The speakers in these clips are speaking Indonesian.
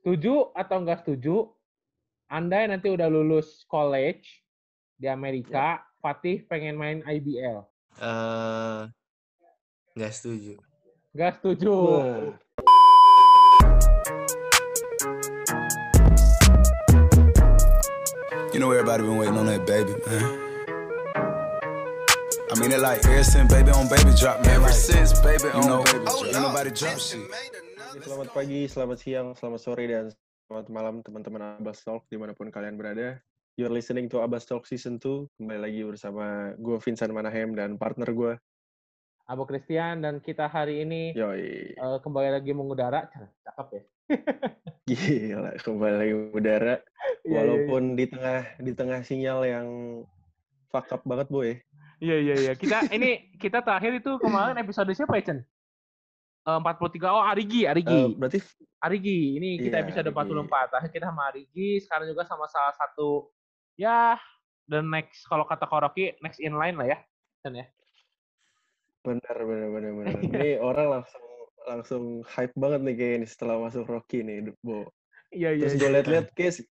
Setuju atau enggak setuju? Anda yang nanti udah lulus college di Amerika, Fatih pengen main IBL. Eh, nggak setuju. Enggak setuju. Wah. You know everybody been waiting on that baby, man. I mean it like ever since baby on baby drop, man. Ever since baby on know, baby drop. Ain't nobody drop shit. Selamat pagi, selamat siang, selamat sore, dan selamat malam teman-teman Abbas Talk di mana pun kalian berada. You're listening to Abbas Talk Season 2. Kembali lagi bersama gue Vincent Manahem dan partner gue. Abu Christian dan kita hari ini Yoi. eh, kembali lagi mengudara. Cakep ya. Gila, kembali lagi udara. Iya, iya, Walaupun di tengah di tengah sinyal yang fuck up banget, boy. Iya iya iya. Kita ini kita terakhir itu kemarin episode siapa ya, Chen? Eh, 43. Oh, Arigi, Arigi. Eh, berarti Arigi. Ini kita Iya, episode Arigi. 44. Terakhir kita sama Arigi, sekarang juga sama salah satu ya the next kalau kata Koroki next in line lah ya. Chen ya. benar benar benar benar. Iya. Ini orang langsung langsung hype banget nih kayak ini setelah masuk Rocky nih, Bo. Iya iya. Terus gue liat-liat case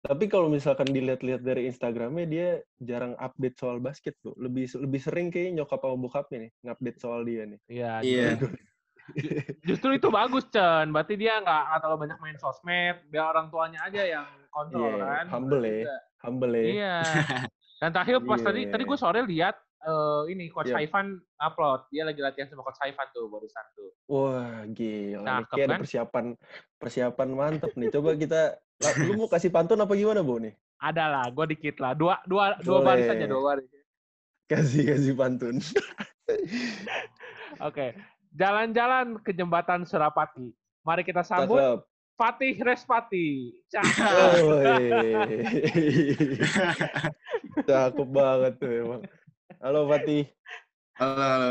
tapi kalau misalkan dilihat-lihat dari Instagramnya dia jarang update soal basket tuh. Lebih lebih sering kayak nyokap sama bokapnya nih ngupdate soal dia nih. Iya. Iya. Justru itu bagus, Chen. Berarti dia nggak terlalu banyak main sosmed, biar orang tuanya aja yang kontrol Iya, kan. humble ya. Humble ya. Iya. Dan terakhir pas Iya, tadi tadi gue sore lihat eh, ini coach. Haifan upload, dia lagi latihan sama coach Haifan tuh barusan tuh. Wah, gila. Cakep, Kayak ada kan? persiapan persiapan mantep nih. Coba kita lu mau kasih pantun apa gimana, Bu nih? Ada lah, gue dikit lah. Dua dua dua baris Boleh. aja, dua baris. Kasih kasih pantun. Oke. Jalan-jalan ke jembatan Surapati. Mari kita sambut Cakep. Fatih Respati. Cakep. Cakep banget tuh emang. Halo Fatih. Halo, halo.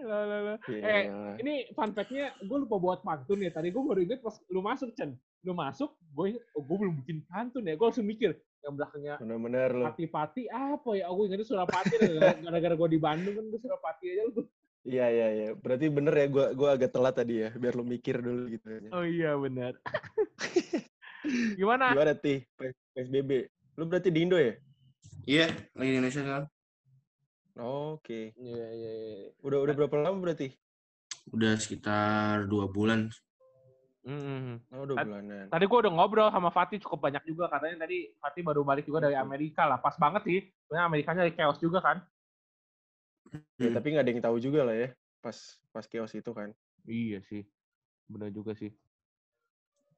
Lah, lah, lah. Eh, ini fun fact-nya gue lupa buat pantun ya. Tadi gue baru inget pas lu masuk, Chen. Lu masuk, gue oh, gue belum bikin pantun ya. Gue langsung mikir, yang belakangnya Bener-bener lu. Pati-Pati apa ya? Oh, gue ingetnya Surapati. Gara-gara gue di Bandung kan gue Surapati aja. Lu. Iya iya iya. Berarti bener ya gua gua agak telat tadi ya, biar lu mikir dulu gitu. Oh iya, benar. Gimana? Gimana Tih? P- PSBB. Lu berarti di Indo ya? Iya, lagi di Indonesia sekarang. Oke. Iya, iya, iya. Udah udah berapa lama berarti? Udah sekitar dua bulan. Mm-mm. Oh, dua bulanan. Tadi gue udah ngobrol sama Fatih cukup banyak juga. Katanya tadi Fatih baru balik juga dari Betul. Amerika lah. Pas banget sih. Sebenarnya Amerikanya lagi chaos juga kan. Ya, Hmm. tapi nggak ada yang tahu juga lah ya. Pas pas chaos itu kan. Iya sih. Benar juga sih.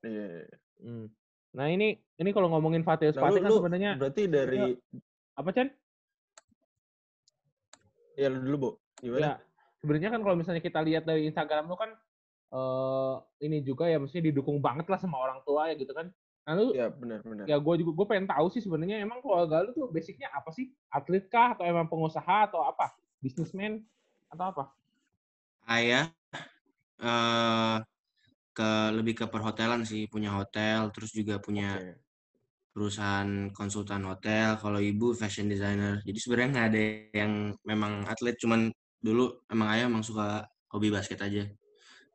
Iya. Hmm. Nah ini ini kalau ngomongin Fatih Nah, Fatih kan sebenarnya berarti dari apa Chan? ya lu dulu, Bu. Gimana? Ya, sebenarnya kan kalau misalnya kita lihat dari Instagram lu kan eh ini juga ya mestinya didukung banget lah sama orang tua ya gitu kan. Nah lu Ya, benar benar. ya gue juga gue pengen tahu sih sebenarnya emang keluarga lu tuh basicnya apa sih? Atlet kah atau emang pengusaha atau apa? Bisnismen atau apa? Ayah eh ke lebih ke perhotelan sih, punya hotel, terus juga punya Oke. perusahaan konsultan hotel. Kalau ibu fashion designer. Jadi sebenarnya nggak ada yang memang atlet, cuman dulu emang ayah emang suka hobi basket aja.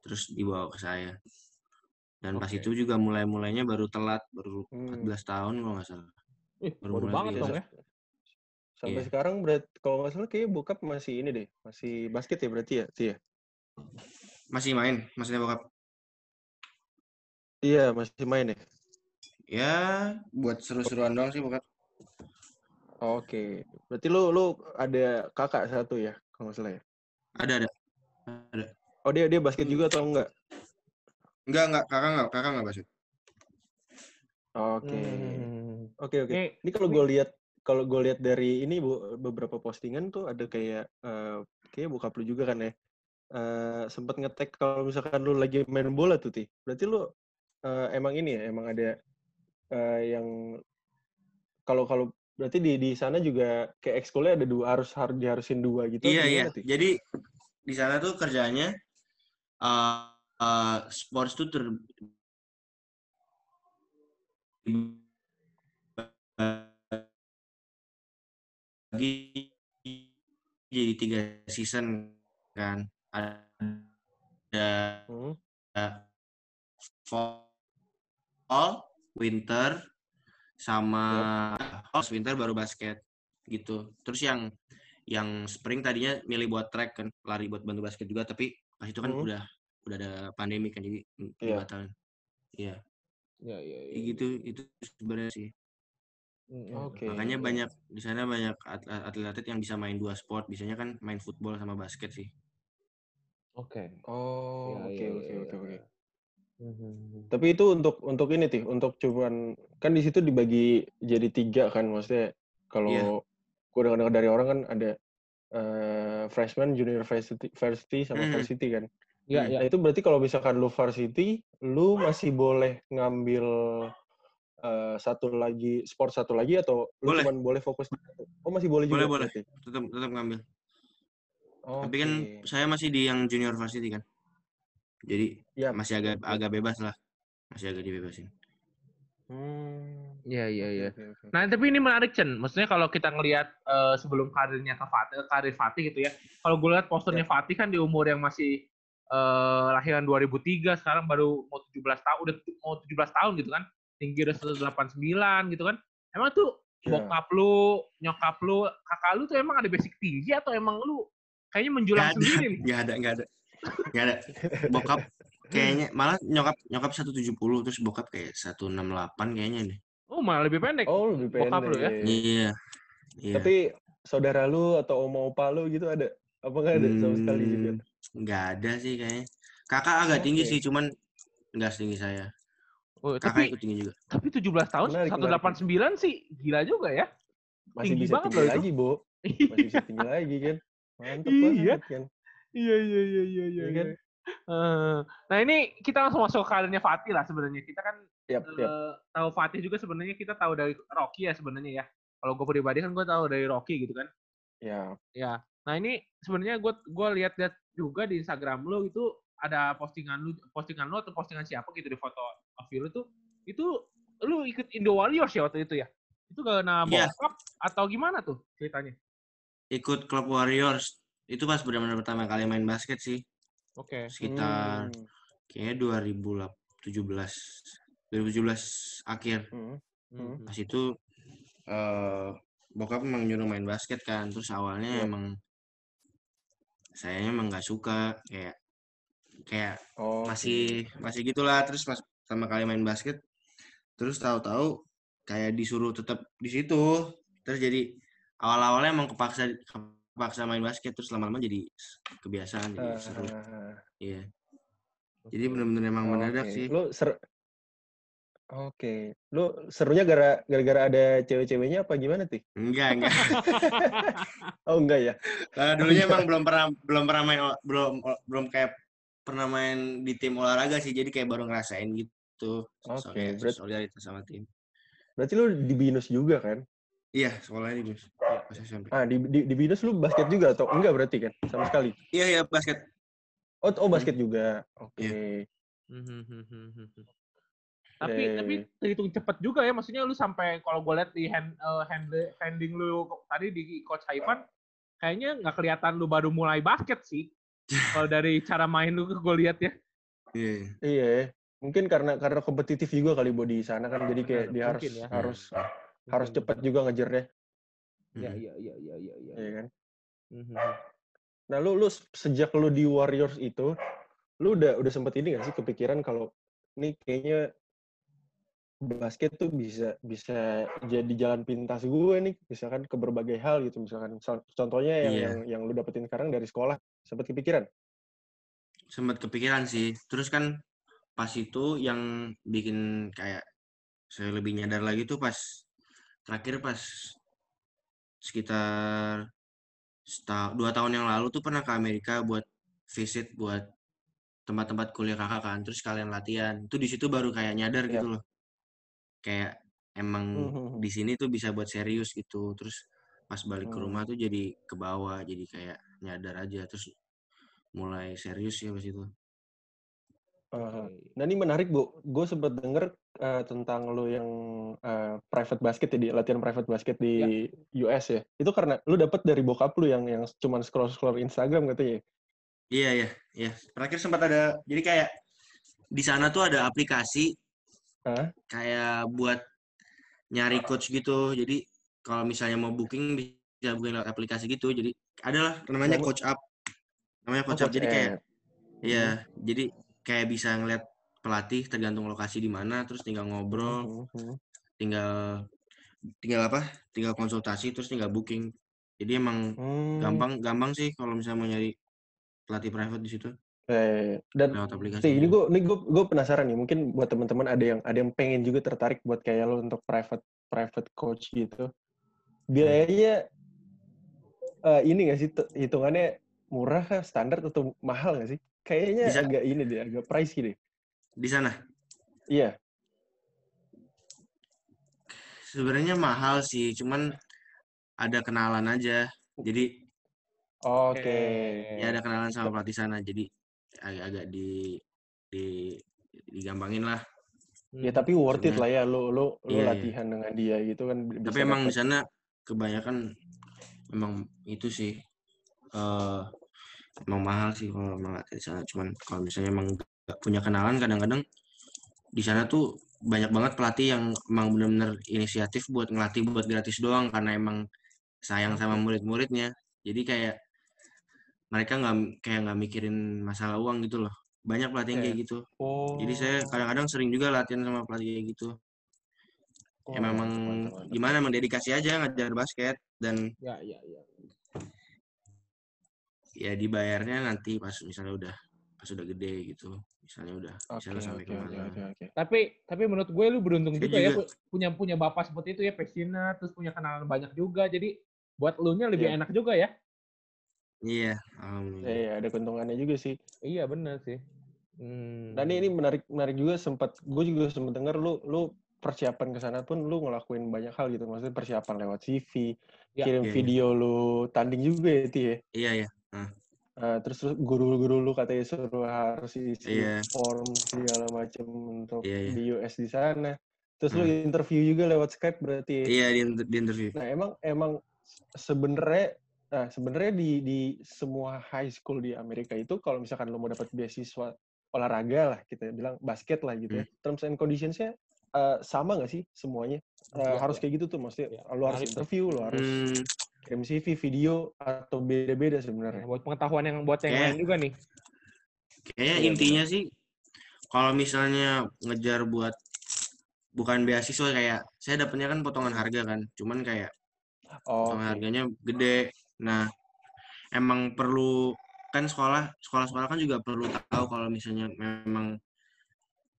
Terus dibawa ke saya. Dan pas Oke. itu juga mulai-mulainya baru telat, baru Hmm. 14 tahun kalau nggak salah. Ih, Baru baru banget dong ya. Sampai Iya. sekarang berarti kalau nggak salah kayak bokap masih ini deh, masih basket ya berarti ya, Ti ya? Masih main, maksudnya bokap. Iya, masih main ya. Ya, buat seru-seruan doang sih bokap. Oke. Berarti lu lu ada kakak satu ya, kalau nggak salah ya? Ada, ada. Oh, dia dia basket juga atau enggak? Enggak, enggak, kakak enggak, kakak enggak basket. Oke. Hmm. Oke, oke. Ini, Ini kalau gue lihat kalau gue lihat dari ini Bu, beberapa postingan tuh ada kayak eh kayak bokap lu juga kan ya. Eh sempat ngetek kalau misalkan lu lagi main bola tuh, Ti. Berarti lu eh, emang ini ya, emang ada eh, yang kalau kalau berarti di di sana juga kayak ekskulnya ada dua harus harus diharusin dua gitu. Iya, iya. Ti? Jadi di sana tuh kerjanya eh eh, sports tuh ter bagi jadi tiga season kan ada Hmm. fall winter, sama fall, winter baru basket gitu. Terus yang yang spring tadinya milih buat track kan, lari buat bantu basket juga, tapi pas itu kan Hmm. udah udah ada pandemi kan jadi mm, Iya. dibatalin. Iya, Ya, ya, ya. kayak gitu itu sebenarnya sih. Oke. Makanya banyak di sana banyak at- atlet-atlet yang bisa main dua sport. Biasanya kan main football sama basket sih. Oke. Oh, Ya, oke ya, oke ya, oke ya. oke. Mhm. Tapi itu untuk untuk ini tih, untuk cuman kan di situ dibagi jadi tiga kan, maksudnya kalau Iya. gue dengar dari orang kan ada eh, freshman, junior varsity, varsity sama Mhm. varsity kan. Ya, Hmm. ya. Nah itu berarti kalau misalkan lu varsity, lu masih boleh ngambil eh, satu lagi sport satu lagi atau lu Boleh. cuman boleh fokus? Oh masih boleh juga Boleh, boleh. Tetap tetap ngambil. Tapi Oke. kan saya masih di yang junior varsity kan. Jadi Ya, masih agak agak bebas lah. Masih agak dibebasin. Hmm. Iya, iya, iya. Oke, oke. Nah, tapi ini menarik, Chen. Maksudnya kalau kita ngelihat eh, sebelum karirnya ke Fatih, karir Fatih gitu ya. Kalau gue lihat posternya Fatih kan di umur yang masih eh, lahiran 2003, sekarang baru mau 17 tahun, udah mau 17 tahun gitu kan. Tinggi udah 189 gitu kan. Emang tuh Ya. bokap lu, nyokap lu, kakak lu tuh emang ada basic tinggi atau emang lu kayaknya menjulang Nggak ada, sendiri nih? ada, nggak ada. Nggak ada. Bokap kayaknya malah nyokap nyokap 170 terus bokap kayak 168 kayaknya nih. Oh, malah lebih pendek. Oh lebih pendek. Bokap lu ya? Iya. Iya. Tapi saudara lu atau oma opa lu gitu ada? Apa nggak ada sama sekali juga? Hmm, Nggak ada sih kayaknya. Kakak agak tinggi Oke. sih, cuman nggak setinggi saya. Oh, Kakak tapi ikut tinggi juga. tapi 17 tahun Menarik, 189 sih gila juga ya. Masih Tinggi bisa banget tinggi lagi, Bu. Masih bisa tinggi lagi kan. Mantep Iya. banget kan. Iya iya iya iya iya. Iya kan? Eh, nah ini kita langsung masuk ke karirnya Fatih lah sebenarnya. Kita kan Yap, yap. eh, tahu Fatih juga sebenarnya kita tahu dari Rocky ya sebenarnya ya. Kalau gue pribadi kan gue tahu dari Rocky gitu kan. Ya. Ya. Nah ini sebenarnya gue gue lihat-lihat juga di Instagram lu itu ada postingan lu postingan lu atau postingan siapa gitu di foto lu tuh itu lu ikut Indo Warriors ya waktu itu ya? Itu karena Iya. bokap atau gimana tuh ceritanya? Ikut klub Warriors. Itu pas benar-benar pertama kali main basket sih. Oke. Sekitar Hmm. kayaknya 2017 2017 akhir. Hmm. Hmm. Pas itu eh bokap emang nyuruh main basket kan. Terus awalnya Iya. emang saya emang nggak suka kayak kayak Oh. masih masih gitulah terus pas pertama kali main basket. Terus tahu-tahu kayak disuruh tetap di situ. Terus jadi awal-awalnya emang kepaksa kepaksa main basket terus lama-lama jadi kebiasaan jadi seru. Ah, iya. Jadi bener-bener emang mendadak oke. sih. Lu ser Oke. Lu serunya gara gara-gara ada cewek-ceweknya apa gimana, Tih? enggak enggak. Oh, enggak ya? Eh, dulunya emang belum pernah belum pernah main belum belum kayak pernah main di tim olahraga sih. Jadi kayak baru ngerasain gitu So- Oke, kayak berat- solidaritas sama tim Berarti lu di BINUS juga kan? iya sekolahnya di Iya, pas SMP Ah, di, di, di BINUS lu basket juga atau enggak berarti kan? Sama sekali. iya iya basket Oh, oh basket juga. Oke. Hmm, Tapi Iya, tapi iya, terhitung cepet juga ya, maksudnya lu sampai kalau gue lihat di hand, eh, hand- handling lu tadi di coach Haifan, kayaknya nggak kelihatan lu baru mulai basket sih. kalau dari cara main lu gue lihat ya. iya iya. Iya. Mungkin karena karena kompetitif juga kali Bu di sana kan jadi kayak Benar, dia harus ya. harus Hmm. harus Mungkin. cepat juga ngejarnya, Iya Hmm. iya iya iya iya. iya. ya kan? Mhm. Nah, lu lu sejak lu di Warriors itu, lu udah udah sempet ini gak sih kepikiran kalau ini kayaknya basket tuh bisa bisa jadi jalan pintas gue nih, misalkan ke berbagai hal gitu, misalkan contohnya yang Iya. yang yang lu dapetin sekarang dari sekolah, sempet kepikiran? sempat kepikiran sih. Terus kan pas itu yang bikin kayak saya lebih nyadar lagi tuh pas terakhir pas sekitar seta- dua tahun yang lalu tuh pernah ke Amerika buat visit buat tempat-tempat kuliah kakak kan. Terus kalian latihan. Itu di situ baru kayak nyadar Iya. gitu loh. Kayak emang Mhm. di sini tuh bisa buat serius gitu. Terus pas balik ke Hmm. rumah tuh jadi ke bawah, jadi kayak nyadar aja. Terus mulai serius ya pas itu. Uh, nah ini menarik bu, gue sempet denger uh, tentang lu yang uh, private basket ya, di latihan private basket di US ya. Itu karena lu dapet dari bokap lu yang yang cuman scroll scroll Instagram katanya. ya? Iya iya iya. Terakhir sempat ada jadi kayak di sana tuh ada aplikasi Hah? kayak buat nyari coach gitu. Jadi kalau misalnya mau booking bisa booking lewat aplikasi gitu. Jadi adalah namanya Nama- coach up. Namanya Oh, coach up. Coach Jadi kayak. Iya, jadi kayak bisa ngeliat pelatih tergantung lokasi di mana, terus tinggal ngobrol, Mhm, mhm. tinggal tinggal apa? Tinggal konsultasi, terus tinggal booking. Jadi emang Hmm. gampang gampang sih kalau misalnya mau nyari pelatih private di situ Eh, dan lewat aplikasi. Ini gue ini gue gue penasaran nih. Mungkin buat teman-teman ada yang ada yang pengen juga tertarik buat kayak lo untuk private private coach gitu. Biayanya eh, ini gak sih hitungannya murah kah, standar atau mahal gak sih? Kayaknya Bisa. agak ini deh, agak pricey deh. Di sana Iya. sebenarnya mahal sih, cuman ada kenalan aja. Jadi Oke. ya ada kenalan sama pelatih sana, jadi agak-agak di di digampangin lah. Ya tapi worth it lah ya lo lo lo Iya, iya. latihan dengan dia gitu kan bisa Tapi emang di sana kebanyakan emang itu sih eh emang mahal sih kalau emang di sana. Cuman kalau misalnya emang nggak punya kenalan kadang-kadang di sana tuh banyak banget pelatih yang emang bener-bener inisiatif buat ngelatih buat gratis doang karena emang sayang sama murid-muridnya. Jadi kayak mereka nggak kayak nggak mikirin masalah uang gitu loh. Banyak pelatih yang Iya. kayak gitu. Oh. Jadi saya kadang-kadang sering juga latihan sama pelatih kayak gitu. Oh, Ya memang mantap. gimana emang dedikasi aja ngajar basket dan Ya, ya, ya. Ya dibayarnya nanti pas misalnya udah pas udah gede gitu. Misalnya udah Oke, misalnya sampai oke, ke mana. oke, oke. Tapi tapi menurut gue lu beruntung juga, ya juga. pu- punya punya bapak seperti itu ya passionate terus punya kenalan banyak juga jadi buat lu nya lebih Iya. enak juga ya. Iya, Ya, ya, ada keuntungannya juga sih. Iya benar sih. Hmm. Dan ini menarik menarik juga sempat gue juga sempat dengar lu lu persiapan ke sana pun lu ngelakuin banyak hal gitu. Maksudnya persiapan lewat CV, Ya. kirim Iya, iya. video lu tanding juga ya, Ti ya. Iya, iya. Eh, terus lu- guru-guru lu katanya suruh harus isi Iya. form segala macam untuk Iya, iya. di US di sana. Terus lu Hmm. interview juga lewat Skype berarti ya. Iya di, inter- di interview. Nah, emang emang sebenarnya nah sebenarnya di di semua high school di Amerika itu kalau misalkan lo mau dapat beasiswa olahraga lah kita bilang basket lah gitu ya. Terms and conditions-nya eh, sama nggak sih semuanya? Eh, Iya, harus iya. kayak gitu tuh maksudnya Iya, lo harus interview, lo harus Hmm, kirim CV, video atau beda-beda sebenarnya. buat pengetahuan yang buat yang Kayak- lain juga nih. kayaknya Iya, intinya sih kalau misalnya ngejar buat bukan beasiswa kayak saya dapetnya kan potongan harga kan. Cuman kayak Oh, potongan oke. harganya gede. Nah, emang perlu kan sekolah sekolah-sekolah kan juga perlu tahu kalau misalnya memang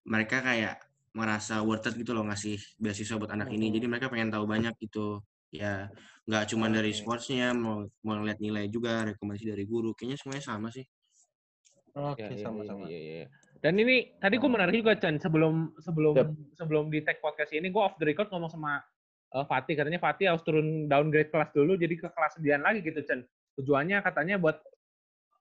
mereka kayak merasa worth it gitu loh ngasih beasiswa buat anak ini. Jadi mereka pengen tahu banyak gitu. Ya, nggak cuma dari sportsnya, mau mau ngeliat nilai juga, rekomendasi dari guru. Kayaknya semuanya sama sih. Oke, Ya, ya, sama-sama. Iya, iya, iya. Dan ini tadi gue menarik juga Chan sebelum sebelum Yap. sebelum di tag podcast ini gue off the record ngomong sama eh, Fatih katanya Fatih harus turun downgrade kelas dulu jadi ke kelas 9 lagi gitu Chan. Tujuannya katanya buat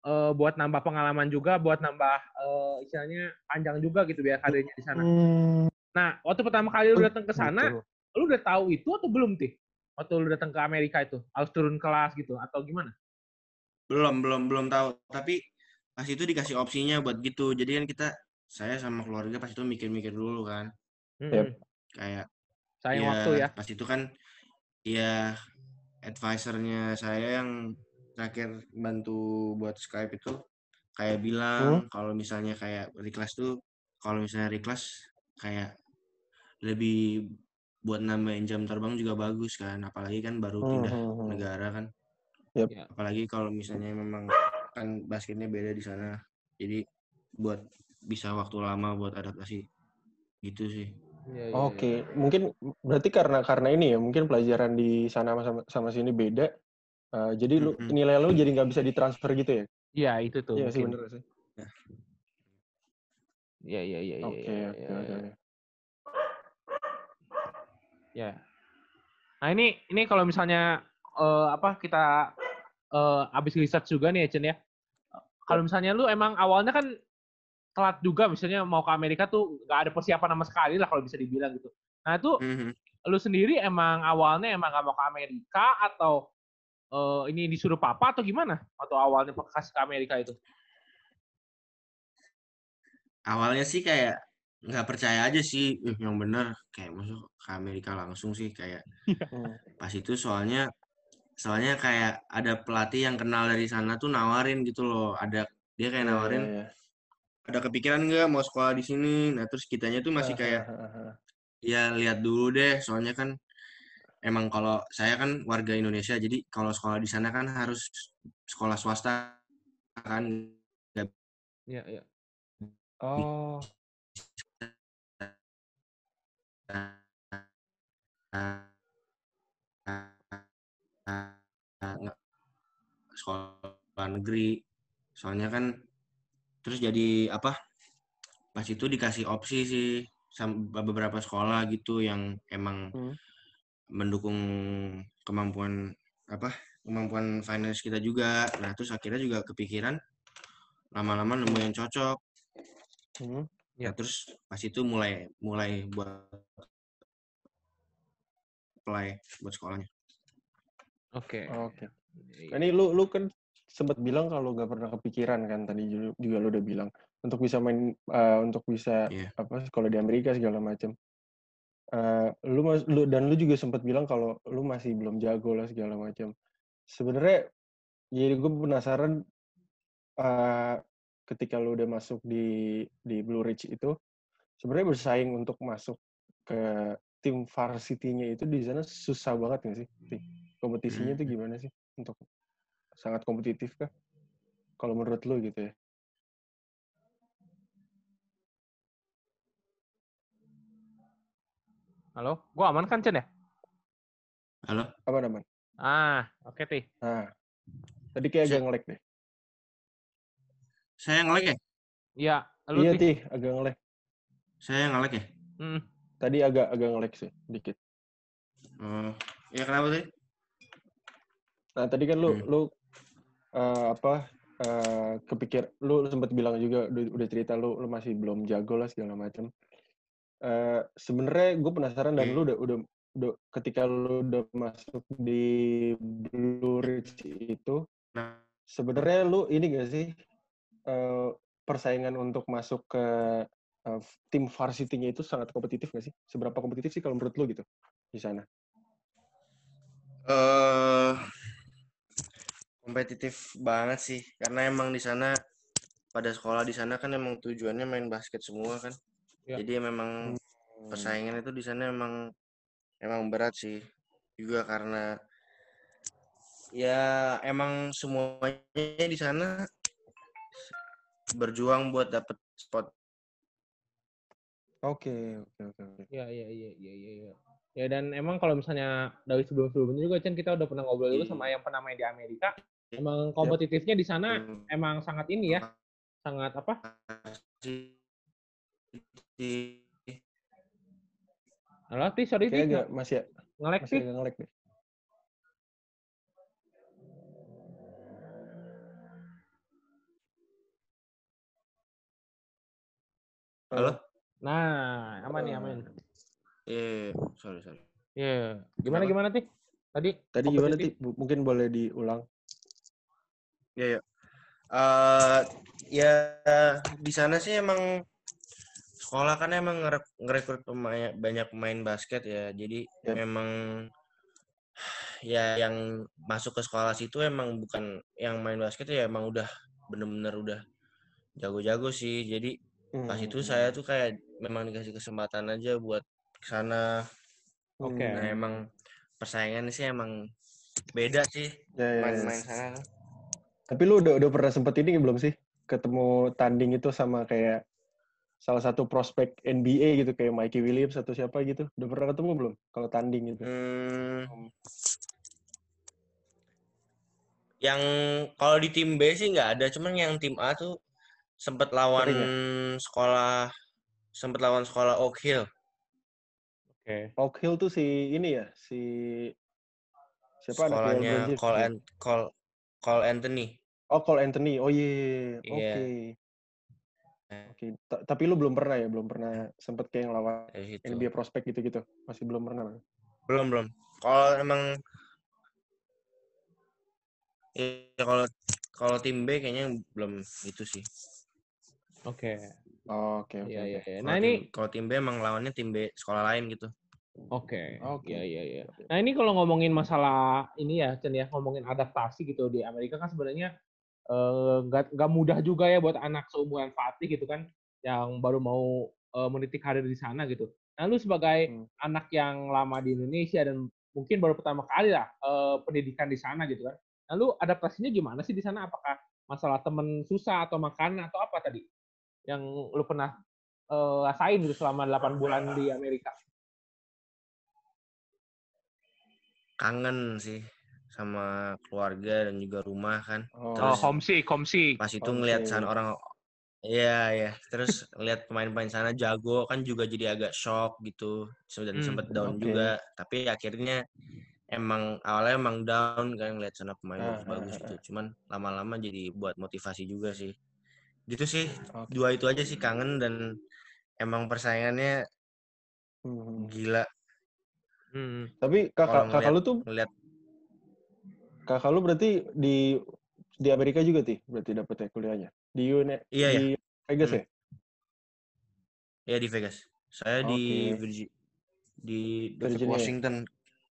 eh, buat nambah pengalaman juga, buat nambah eh, istilahnya panjang juga gitu biar karirnya di sana. Hmm, Nah, waktu pertama kali lu datang ke sana, lu udah tahu itu atau belum Tih? Waktu lu datang ke Amerika itu harus turun kelas gitu atau gimana? Belum, belum, belum tahu. Tapi pas itu dikasih opsinya buat gitu. Jadi kan kita, saya sama keluarga pas itu mikir-mikir dulu kan. Yap. Kayak, Sayang ya, waktu ya. pas itu kan, ya advisernya saya yang terakhir bantu buat Skype itu, kayak bilang kalau misalnya kayak reclass tuh, kalau misalnya reclass kayak lebih buat nambahin jam terbang juga bagus kan. Apalagi kan baru pindah Hmm, hmm, hmm. negara kan. Yap. Ya. apalagi kalau misalnya memang kan basketnya beda di sana jadi buat bisa waktu lama buat adaptasi gitu sih Iya, iya, iya. Oke, mungkin berarti karena karena ini ya, mungkin pelajaran di sana sama sama sini beda. Eh, jadi lu Mm-mm. nilai lu jadi nggak bisa ditransfer gitu ya? Iya, itu tuh. Iya sih bener sih. Iya, iya, iya, iya. Oke, iya, oke, iya, oke. iya. Ya. Nah ini ini kalau misalnya eh, apa kita eh, abis research juga nih Chen ya. Kalau misalnya lu emang awalnya kan telat juga misalnya mau ke Amerika tuh nggak ada persiapan sama sekali lah kalau bisa dibilang gitu. Nah itu Mhm. lu sendiri emang awalnya emang gak mau ke Amerika atau eh, ini disuruh papa atau gimana? Atau awalnya kasih ke Amerika itu? awalnya sih kayak nggak percaya aja sih "Ih, yang bener kayak masuk ke Amerika langsung sih kayak Hmm. pas itu soalnya soalnya kayak ada pelatih yang kenal dari sana tuh nawarin gitu loh ada dia kayak Iya, nawarin iya, iya. ada kepikiran nggak mau sekolah di sini nah terus kitanya tuh masih kayak ya lihat dulu deh soalnya kan emang kalau saya kan warga Indonesia jadi kalau sekolah di sana kan harus sekolah swasta kan nggak Iya, iya. Oh, sekolah negeri soalnya kan terus jadi apa pas itu dikasih opsi sih sama beberapa sekolah gitu yang emang Hmm. mendukung kemampuan apa kemampuan finance kita juga nah terus akhirnya juga kepikiran lama-lama nemu yang cocok hmm. Ya terus pas itu mulai mulai buat apply buat sekolahnya Oke. Oke. Iya. Ini lu lu kan sempat bilang kalau nggak pernah kepikiran kan tadi juga, lu udah bilang untuk bisa main eh, untuk bisa Iya. apa sekolah di Amerika segala macam. Eh, lu mas lu dan lu juga sempat bilang kalau lu masih belum jago lah segala macam. Sebenarnya jadi gue penasaran eh, ketika lu udah masuk di di Blue Ridge itu sebenarnya bersaing untuk masuk ke tim varsity-nya itu di sana susah banget nggak sih? Ti? Kompetisinya itu Hmm. gimana sih untuk sangat kompetitif kah? Kalau menurut lu gitu ya? Halo, gua aman kan Chen ya? halo Apa namanya? Ah, oke Ti. Nah, tadi kayak agak ngelek deh. Saya ngelek ya Iya, lu iya, Ti. Ti, agak ngelek. saya ngelek ya Hmm. Tadi agak agak ngelek sih, dikit. oh ya kenapa sih Nah, tadi kan lu Hmm. lu eh, apa eh, kepikir lu sempat bilang juga udah, udah cerita lu lu masih belum jago lah segala macam. Eh sebenarnya gue penasaran dan Hmm. lu udah udah udah ketika lu udah masuk di Blue Ridge itu nah sebenarnya lu ini gak sih eh, persaingan untuk masuk ke eh, tim varsity-nya itu sangat kompetitif gak sih? Seberapa kompetitif sih kalau menurut lu gitu di sana? eh kompetitif banget sih karena emang di sana pada sekolah di sana kan emang tujuannya main basket semua kan Ya. jadi memang persaingan itu di sana emang emang berat sih juga karena ya emang semuanya di sana berjuang buat dapet spot Oke, oke, oke, oke. Iya, iya, iya, iya, iya. iya. Ya dan emang kalau misalnya dari sebelum-sebelumnya juga Chen kita udah pernah ngobrol juga sama yang pernah main di Amerika. Emang kompetitifnya di sana Hmm. emang sangat ini ya, sangat apa? Halo, Ti, sorry Ti, masih ngelek masih Ti. ngelek halo Nah, aman nih, aman. eh sorry sorry Iya. Gimana Kenapa? gimana Ti? Tadi Tadi gimana sih? Mungkin boleh diulang. Ya, ya. Eh, ya di sana sih emang sekolah kan emang ngerek- ngerekrut pemain banyak pemain basket ya. Jadi Yap. memang ya yang masuk ke sekolah situ emang bukan yang main basket ya emang udah bener-bener udah jago-jago sih. Jadi pas itu Hmm. saya tuh kayak memang dikasih kesempatan aja buat ke sana. Oke. Hmm. Nah, emang persaingan sih emang beda sih Ya, ya, ya. main-main sana. Tapi lu udah udah pernah sempet ini belum sih? Ketemu tanding itu sama kayak salah satu prospek NBA gitu kayak Mikey Williams atau siapa gitu. Udah pernah ketemu belum? Kalau tanding gitu. Hmm, yang kalau di tim B sih nggak ada, cuman yang tim A tuh sempet lawan Sering ya? sekolah sempet lawan sekolah Oak Hill. Oke. Oak Hill tuh si ini ya, si siapa Sekolahnya James Cole, ya? An Cole, Cole Anthony. Oh, Cole Anthony. Oh iya. Oke. Iya. Oke. Ta- Tapi lu belum pernah ya? Belum pernah sempet kayak ngelawan situ. NBA prospek gitu-gitu. Masih belum pernah. Belum belum. Kalau emang ya kalau kalau tim B kayaknya belum itu sih. Oke. Oke, oke, Iya, oke. iya, iya. Nah, tim- ini kalau tim B emang lawannya tim B sekolah lain gitu. Oke, Oke. iya iya iya. Nah ini kalau ngomongin masalah ini ya, Chen ya, ngomongin adaptasi gitu di Amerika kan sebenarnya eh, nggak nggak mudah juga ya buat anak seumuran Fatih gitu kan, yang baru mau eh, meniti karir di sana gitu. Nah lu sebagai Hmm. anak yang lama di Indonesia dan mungkin baru pertama kali lah eh, pendidikan di sana gitu kan. Nah lu adaptasinya gimana sih di sana? Apakah masalah temen susah atau makanan atau apa tadi yang lu pernah eh, rasain gitu selama 8 bulan di Amerika? Kangen sih sama keluarga dan juga rumah kan. Oh, Oh, Terus- homesick, homesick. Pas itu Oke. ngelihat sana orang Iya, ya. Terus lihat pemain-pemain sana jago kan juga jadi agak shock gitu. Dan Hmm, sempet down oke. juga. Tapi akhirnya emang awalnya emang down kan ngeliat sana pemain Ah, bagus-bagus ah, gitu. Cuman lama-lama jadi buat motivasi juga sih. Gitu sih. Oke. Dua itu aja sih kangen dan emang persaingannya Hmm. gila Hmm. Tapi Kalau kakak kakak ngeliat- lu tuh ngeliat kakak lu berarti di di Amerika juga ti berarti dapetnya kuliahnya di UNE Iya, di Vegas Hmm. ya? ya di Vegas. Saya di Oke. Virgi- di Virginia ya? Washington.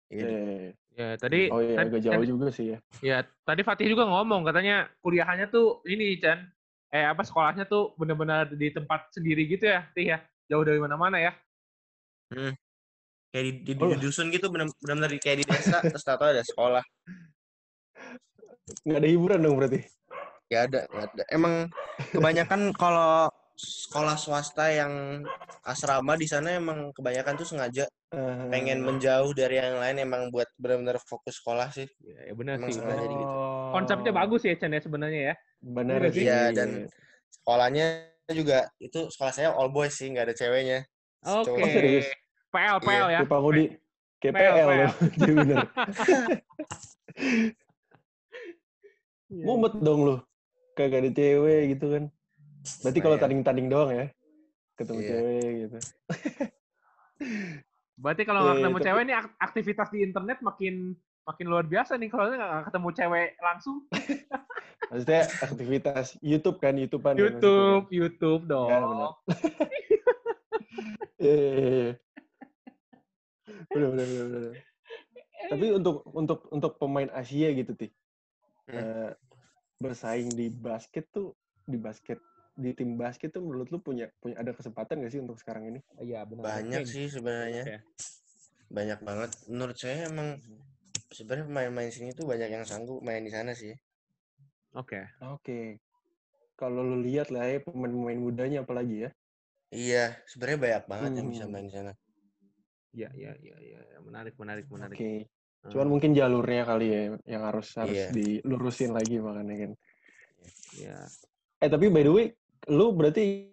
Iya, di- Eh, Ya, tadi oh iya tadi- agak jauh tadi- juga sih ya. Ya, tadi Fatih juga ngomong katanya kuliahannya tuh ini Chan. Eh apa sekolahnya tuh benar-benar di tempat sendiri gitu ya, Tih ya. Jauh dari mana-mana ya. kayak di, di, Oh. di dusun gitu benar-benar kayak di desa terus tahu ada sekolah Nggak ada hiburan dong berarti. ya ada nggak ada emang kebanyakan kalau sekolah swasta yang asrama di sana emang kebanyakan tuh sengaja Eh, pengen menjauh dari yang lain emang buat benar-benar fokus sekolah sih Ya, ya benar Emang sih. sengaja gitu. Konsepnya bagus ya Chan ya sebenarnya ya. Benar Iya sih. Iya, dan- sekolahnya juga itu sekolah saya all boys sih nggak ada ceweknya Oke. Cowok. Oh, serius? PL PL ya. Kayak Pak Ngudi, kayak PL, PL PL. loh. Jadi bener. Iya. Mumet dong lu. Kagak ada cewek gitu kan. Berarti kalau tanding-tanding doang ya. Ketemu Iya. cewek gitu. Berarti kalau nggak Iya, ketemu cewek nih ak- aktivitas di internet makin makin luar biasa nih kalau nggak ketemu cewek langsung. Maksudnya aktivitas YouTube kan, YouTubean. kan YouTube, YouTube dong. Ya, benar. Iya, iya, iya, iya. Bener, bener, bener. Tapi untuk untuk untuk pemain Asia gitu, Ti. Hmm. eh, bersaing di basket tuh di basket di tim basket tuh menurut lu punya punya ada kesempatan gak sih untuk sekarang ini? Iya benar. banyak sih sebenarnya Ya. banyak banget menurut saya emang sebenarnya pemain-pemain sini tuh banyak yang sanggup main di sana sih Oke. Oke. Kalau lu lihat lah ya pemain-pemain mudanya apalagi ya. iya sebenarnya banyak banget yang bisa Hmm. main di sana Iya, iya, iya, iya. Menarik, menarik, menarik. Oke. Hmm. Cuman mungkin jalurnya kali ya yang harus harus Iya. dilurusin lagi makanya kan. Iya. Eh tapi by the way, lu berarti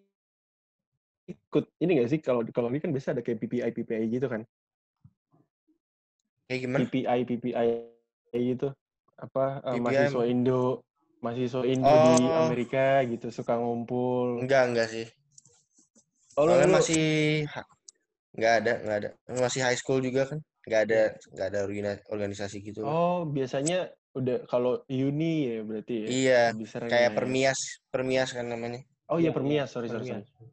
ikut ini gak sih kalau kalau ini kan biasa ada kayak PPI PPI gitu kan? Kayak gimana PPI PPI gitu apa eh, PPI mahasiswa emang- Indo mahasiswa Indo di Oh. Amerika gitu suka ngumpul. enggak enggak sih Oh, lu- soalnya lu- masih ha- nggak ada nggak ada masih high school juga kan nggak ada nggak ada organi- organisasi gitu Oh, biasanya udah kalau uni ya berarti ya. iya kayak ya. permias permias kan namanya Oh iya Iya, permias, sorry sorry. Permias. sorry.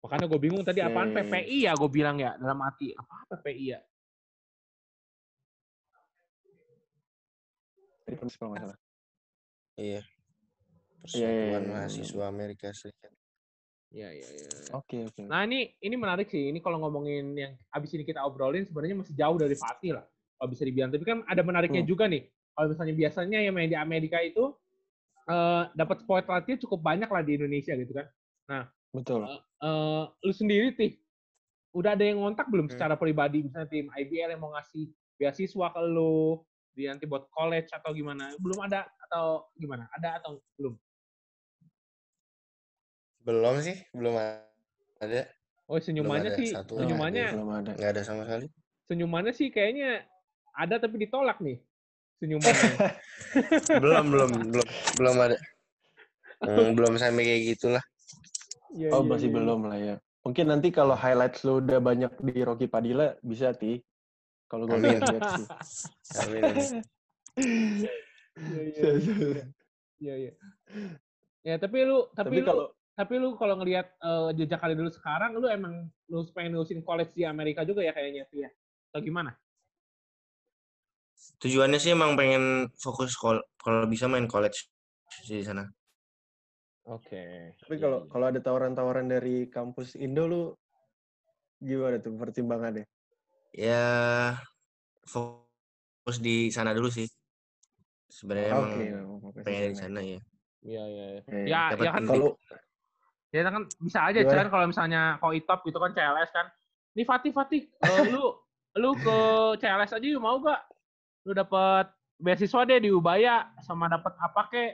Makanya gue bingung tadi apaan Oke. PPI ya gue bilang ya dalam hati apa PPI ya. Tadi permis kalau nggak salah. iya iya, persatuan iya. mahasiswa Amerika Serikat Iya iya iya. Oke oke. Nah ini ini menarik sih. Ini kalau ngomongin yang abis ini kita obrolin sebenarnya masih jauh dari Fatih lah. Kalau bisa dibilang. Tapi kan ada menariknya Hmm. juga nih. Kalau misalnya biasanya yang main di Amerika itu eh, dapat spotlightnya cukup banyak lah di Indonesia gitu kan. Betul. Eh, lu sendiri tih udah ada yang ngontak belum Hmm. secara pribadi misalnya tim IBL yang mau ngasih beasiswa ke lu di nanti buat college atau gimana? Belum ada atau gimana? Ada atau belum? belum sih belum ada Oh senyumannya ada sih, satu Belum senyumannya ada, belum ada. nggak ada sama sekali senyumannya sih kayaknya ada tapi ditolak nih senyumannya. belum belum belum belum ada Hmm, belum sampai kayak gitulah Iya, Oh iya, masih iya. belum lah ya. Mungkin nanti kalau highlights lu udah banyak di Rocky Padilla bisa ti. Kalau gue lihat sih. Amin. Iya, iya, iya. Iya, iya. Ya, tapi lu tapi, Tapi lu kalau tapi lu kalau ngelihat eh, jejak karir dulu sekarang, lu emang lu pengen nulisin college di Amerika juga ya kayaknya tuh ya? Atau gimana? Tujuannya sih emang pengen fokus kalau bisa main college sih di sana. Oke. Tapi kalau kalau ada tawaran-tawaran dari kampus Indo lu gimana tuh pertimbangannya? Ya fokus di sana dulu sih. Sebenarnya emang Oke, fokus di pengen di sana. sana ya. Iya, iya. iya. Oke. Ya, Dapat ya kan pendidik. Kalau Ya kan bisa aja? Chan kalau misalnya kau itop gitu kan CLS kan. Nih Fatih Fatih, eh, lu lu ke CLS aja yuk mau gak? Lu dapat beasiswa deh di Ubaya sama dapat apa kek?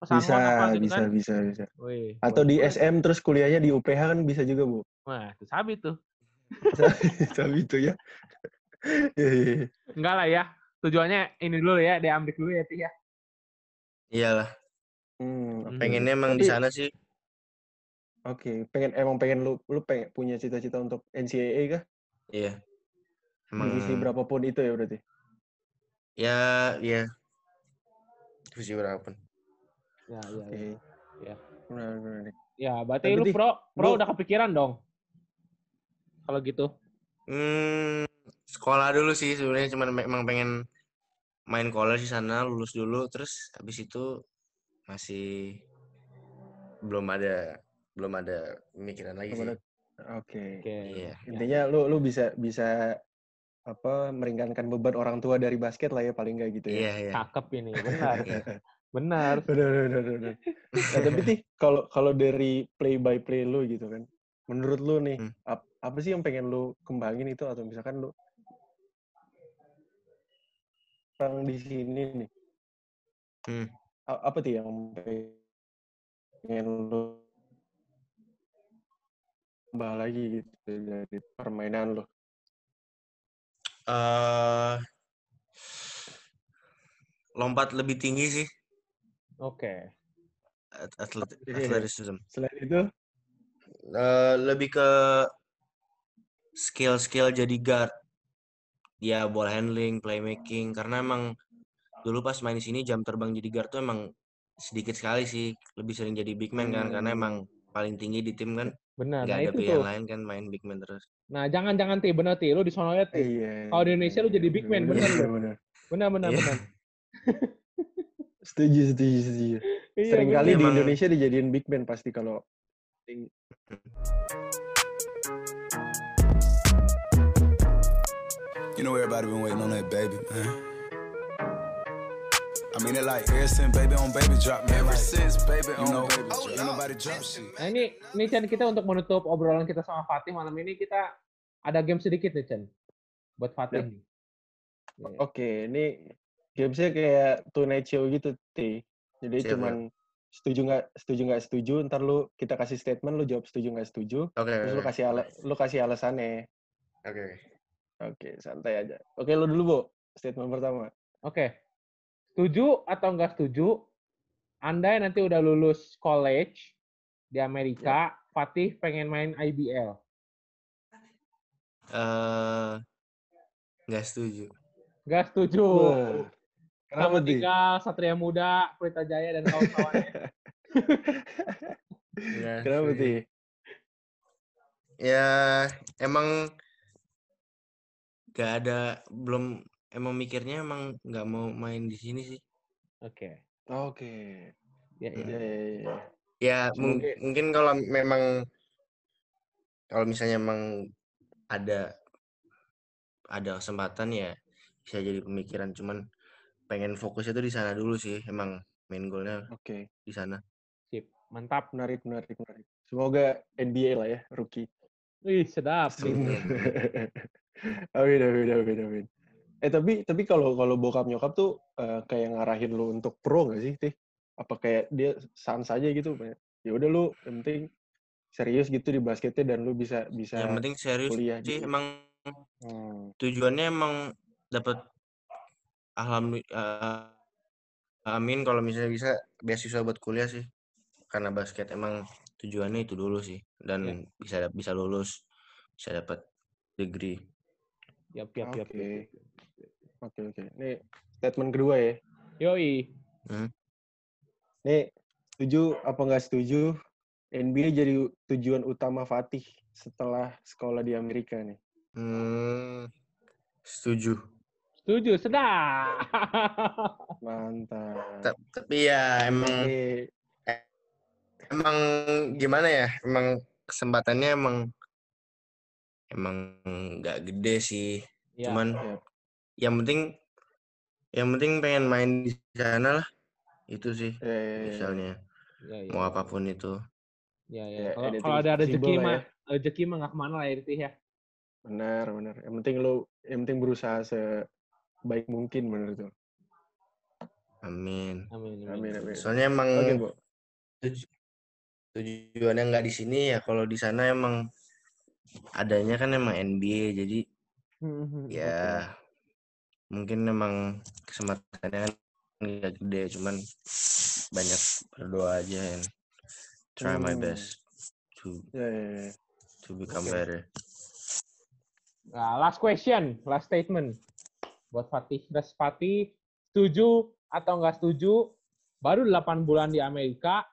Pesangon bisa, apa gitu bisa, kan? bisa, bisa. Wih, Atau di. SM terus kuliahnya di UPH kan bisa juga, Bu. Wah, itu sabi tuh. Tapi itu ya. Iya, iya, iya. Enggak lah ya. Tujuannya ini dulu ya, di Amrik dulu ya, Tih ya. Iyalah, Hmm, oke. pengennya emang di sana sih. Oke, pengen emang pengen lu lu pengen punya cita-cita untuk NCAA kah? Iya. Emang Divisi berapapun itu ya berarti. ya iya. Divisi berapapun. Ya, ya, Oke. ya. Ya. Benar, benar. nih. Ya, berarti lu pro, pro udah kepikiran dong. Kalau gitu. Hmm, sekolah dulu sih sebenarnya cuman emang pengen main college di sana, lulus dulu terus habis itu masih belum ada belum ada pemikiran lagi Belum sih. Oke. Oke. Iya. Intinya lu lu bisa bisa apa meringankan beban orang tua dari basket lah ya paling nggak gitu ya. Iya, iya. Cakep ini, benar. Iya. benar. Benar, benar, benar. Nah, tapi sih kalau kalau dari play by play lu gitu kan, menurut lu nih Hmm. ap- apa sih yang pengen lu kembangin itu atau misalkan lu orang di sini nih, Hmm. apa tuh yang pengen lu tambah lagi gitu dari permainan lu? Eh, lompat lebih tinggi sih Oke. at- atlet. Selain itu, Eh, lebih ke skill-skill jadi guard. Ya ball handling, playmaking karena emang dulu pas main di sini jam terbang jadi guard tuh emang sedikit sekali sih. Lebih sering jadi big man kan karena Hmm. emang paling tinggi di tim kan. Benar. Nggak Nah, ada itu pilihan tuh. lain kan main big man terus. Nah, jangan-jangan Ti, bener Ti. Lu di sono ya Ti. iya. Kalau di Indonesia lu jadi big man, bener lu. bener. Benar, benar, Iya. benar. Setuju, setuju, setuju. Iya, Sering benar. kali di Indonesia dijadiin big man pasti kalau You know everybody been waiting on that baby, man. I mean it like ever since baby on baby drop, man. Ever since baby on know, baby drop. Ain't nobody drop shit. Nah, ini ini Chan kita untuk menutup obrolan kita sama Fatih malam ini kita ada game sedikit nih Chan. Buat Fatih Yap. nih. Iya. Oke, ini gamesnya kayak tonight show gitu, Ti. Jadi Siap, cuman setuju nggak setuju nggak setuju, ntar lu kita kasih statement, lu jawab setuju nggak setuju, Oke. terus lu oke. kasih ala, lu kasih alasannya. Oke. Oke, santai aja. Oke, lu dulu, Bu. Statement pertama. Oke. Setuju atau enggak setuju? Anda nanti udah lulus college di Amerika, Fatih pengen main IBL. Eh, nggak setuju. Enggak setuju. Wah, Kenapa, tinggal Satria Muda, Pelita Jaya dan kawan-kawannya. Kenapa. Ti? Ya emang nggak ada belum emang mikirnya emang nggak mau main di sini sih. Oke. Oke. Ya, ya. Iya, iya, iya. Ya mung- Semoga- mungkin kalau memang kalau misalnya emang ada ada kesempatan ya bisa jadi pemikiran cuman pengen fokusnya tuh di sana dulu sih emang main goalnya Oke. di sana. Sip. Mantap. Menarik, menarik, menarik. Semoga NBA lah ya, rookie. Wih, sedap. nih. Amin, amin, amin, amin. Eh tapi tapi kalau kalau bokap nyokap tuh eh, kayak ngarahin lu untuk pro nggak sih, Tih? Apa kayak dia sans saja gitu? Ya udah lu yang penting serius gitu di basketnya dan lu bisa bisa Yang penting serius kuliah sih di- emang Hmm, tujuannya emang dapat alhamdulillah amin kalau misalnya bisa beasiswa buat kuliah sih karena basket emang tujuannya itu dulu sih dan bisa dap- bisa lulus bisa dapat degree Yap, yap, yap. Oke. Oke oke. Ini statement kedua ya. Yoi. Nih setuju apa nggak setuju NBA jadi tujuan utama Fatih setelah sekolah di Amerika nih? Hmm, setuju. Setuju, sedap. Mantap. Ta- Tapi ya emang Oke. emang gimana ya? Emang kesempatannya emang emang nggak gede sih. Ya. Cuman Yap. yang penting yang penting pengen main di sana lah. Itu sih Ya, ya, ya. misalnya Ya, ya. mau apa pun itu. Ya, ya. Ya, Kalau ada kalau ada visible rezeki mah, ya. rezeki mah nggak ke mana lah ya itu ya. Benar, benar. Yang penting lu, yang penting berusaha sebaik mungkin benar tuh. Amin. Amin. Amin, amin. Soalnya emang Oke, Bu. tuju- tujuannya nggak di sini ya. Kalau di sana emang adanya kan emang NBA. Jadi Hmm, ya mungkin emang kesempatannya kan nggak gede. Cuman banyak berdoa aja and try my Hmm. best to Ya, ya, ya. to become Oke. better. Nah, last question, last statement buat Fatih. Das Fatih setuju atau nggak setuju? Baru 8 bulan di Amerika.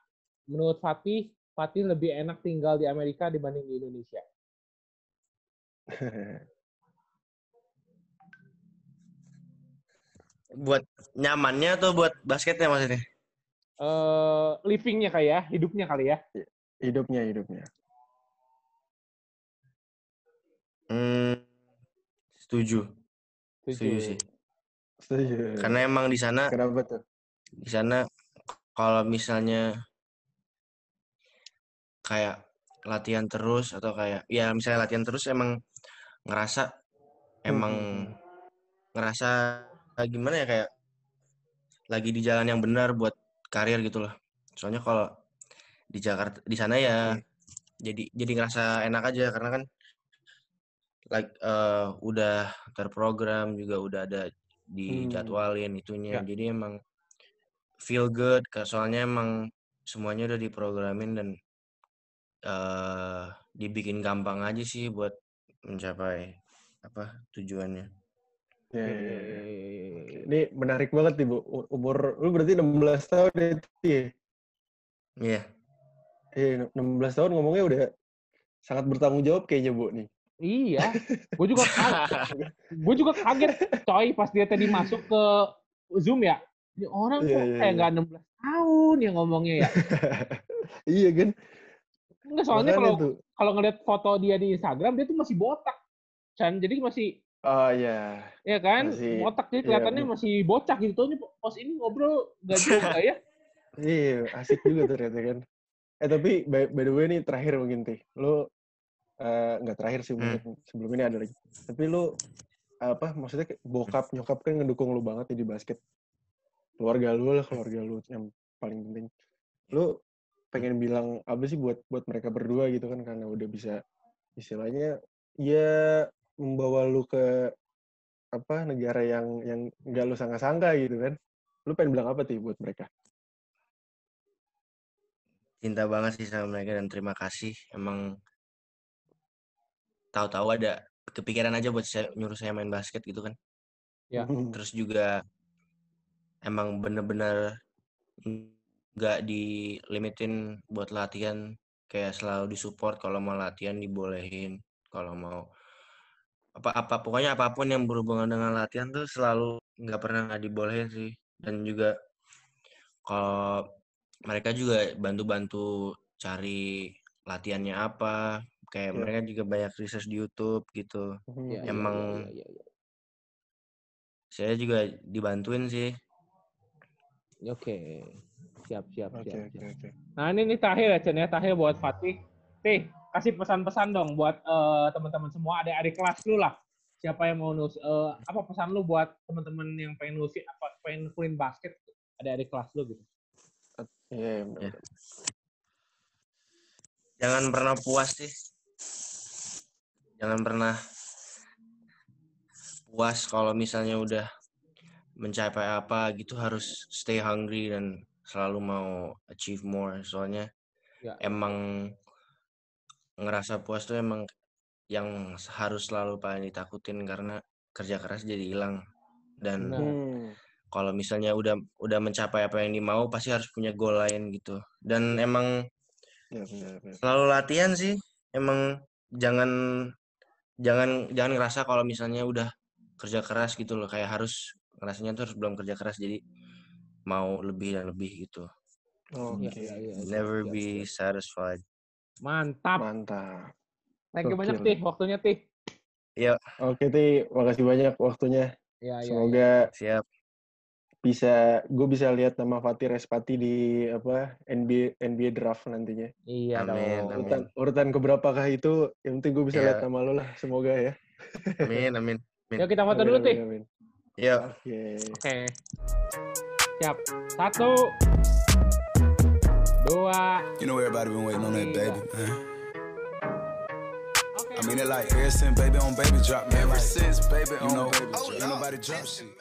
Menurut Fatih, Fatih lebih enak tinggal di Amerika dibanding di Indonesia. Buat nyamannya atau buat basketnya maksudnya? Eh, livingnya kali ya, hidupnya kali ya. hidupnya, hidupnya. Hmm, setuju, setuju sih. Setuju. Karena emang di sana Kenapa tuh? di sana kalau misalnya kayak latihan terus atau kayak ya misalnya latihan terus emang ngerasa emang Hmm. ngerasa gimana ya kayak lagi di jalan yang benar buat karir gitu loh. Soalnya kalau di Jakarta di sana ya jadi jadi ngerasa enak aja karena kan like eh, udah terprogram juga udah ada dijadwalin itunya. Ya. Jadi emang feel good soalnya emang semuanya udah diprogramin dan eh dibikin gampang aja sih buat mencapai apa tujuannya. Ya, Iya, ya, ya. iya. Ini menarik banget nih, Bu. Umur lu berarti 16 tahun ya? Ya? Iya. Iya, 16 tahun ngomongnya udah sangat bertanggung jawab kayaknya, Bu nih. Iya, gue juga kaget. gue juga kaget, coy, pas dia tadi masuk ke Zoom ya. Ini orang kok iya, kayak iya. nggak 16 tahun ya ngomongnya ya. iya kan? Enggak, soalnya kalau kalau ngeliat foto dia di Instagram, dia tuh masih botak. Chan, jadi masih, Oh iya. ya kan, Masih- botak. Jadi iya, kelihatannya bu- masih bocah gitu. Tuh, pos ini ngobrol gak juga ya. Iya, asik juga ternyata kan. Eh tapi by, by the way nih terakhir mungkin Tih. Lu eh, nggak terakhir sih Hmm. mungkin sebelum ini ada lagi. Tapi lu apa maksudnya bokap nyokap kan ngedukung lu banget nih di basket. Keluarga lu lah, keluarga lu yang paling penting. Lu pengen bilang apa sih buat buat mereka berdua gitu kan karena udah bisa istilahnya ya membawa lu ke apa negara yang yang nggak lu sangka-sangka gitu kan. Lu pengen bilang apa sih buat mereka? cinta banget sih sama mereka dan terima kasih emang tahu-tahu ada kepikiran aja buat saya, nyuruh saya main basket gitu kan Ya. terus juga emang bener-bener nggak dilimitin buat latihan kayak selalu disupport kalau mau latihan dibolehin kalau mau apa apa pokoknya apa pun yang berhubungan dengan latihan tuh selalu nggak pernah nggak dibolehin sih dan juga kalau mereka juga bantu-bantu cari latihannya apa kayak Ya. mereka juga banyak research di YouTube gitu Iya, iya, Emang- iya, iya, iya. saya juga dibantuin sih Oke, siap, siap, Oke, siap. oke, siap. oke. Nah ini nih terakhir ya, Chen ya. Terakhir buat Fatih. Tih, kasih pesan-pesan dong buat eh, teman-teman semua, adik-adik kelas lu lah. Siapa yang mau nus, eh, apa pesan lu buat teman-teman yang pengen nusin, apa pengen nekunin basket, adik-adik kelas lu gitu. Iya, benar. Ya. jangan pernah puas sih jangan pernah puas kalau misalnya udah mencapai apa gitu harus stay hungry dan selalu mau achieve more soalnya Ya. emang ngerasa puas tuh emang yang harus selalu paling ditakutin karena kerja keras jadi hilang dan. Hmm. kalau misalnya udah udah mencapai apa yang dimau pasti harus punya goal lain gitu dan emang Ya, benar, benar. selalu latihan sih emang jangan jangan jangan ngerasa kalau misalnya udah kerja keras gitu loh kayak harus ngerasanya tuh harus belum kerja keras jadi mau lebih dan lebih gitu Oke, Iya, iya, iya. never be satisfied Mantap. mantap. Thank you banyak. Tih waktunya Tih. Oke, Ti, makasih banyak waktunya. Ya, ya, ya. Semoga siap bisa gue bisa lihat nama Fatih Respati di apa NBA NBA draft nantinya. Iya Amin, dong. amin. Urutan urutan keberapakah itu yang penting gue bisa Iya. lihat nama lo lah. Semoga ya. amin amin Yuk kita foto Amin, dulu amin, Tih. amin. yuk Oke. Oke. Siap. Satu. Dua. You know everybody been waiting on that baby, man. I mean it like ever since baby on baby drop, man. Ever since baby on baby drop. Ain't nobody drop shit.